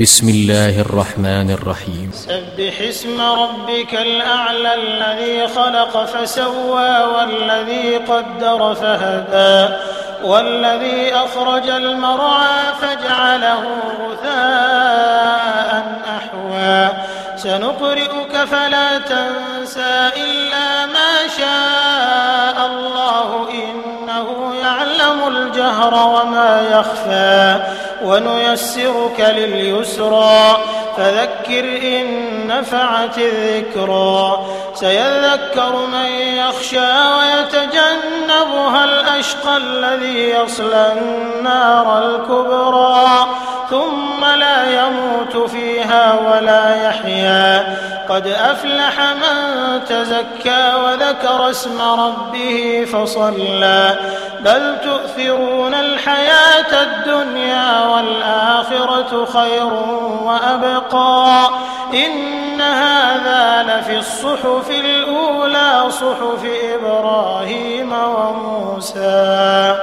بسم الله الرحمن الرحيم. سبح اسم ربك الأعلى الذي خلق فسوى والذي قدر فهدى والذي أخرج المرعى فجعله غثاء أحوى. سنقرئك فلا تنسى إلا ما شاء الله إنه يعلم الجهر وما يخفى. ونيسرك لليسرى. فذكر إن نفعت الذكرى. سيذكر من يخشى ويتجنبها الأشقى الذي يصلى النار الكبرى. ثم لا يموت فيها ولا يحيا. قد أفلح من تزكى وذكر اسم ربه فصلى. بل تؤثرون الدنيا والآخرة خير وأبقى. إن هذا لفي الصحف الأولى صحف إبراهيم وموسى.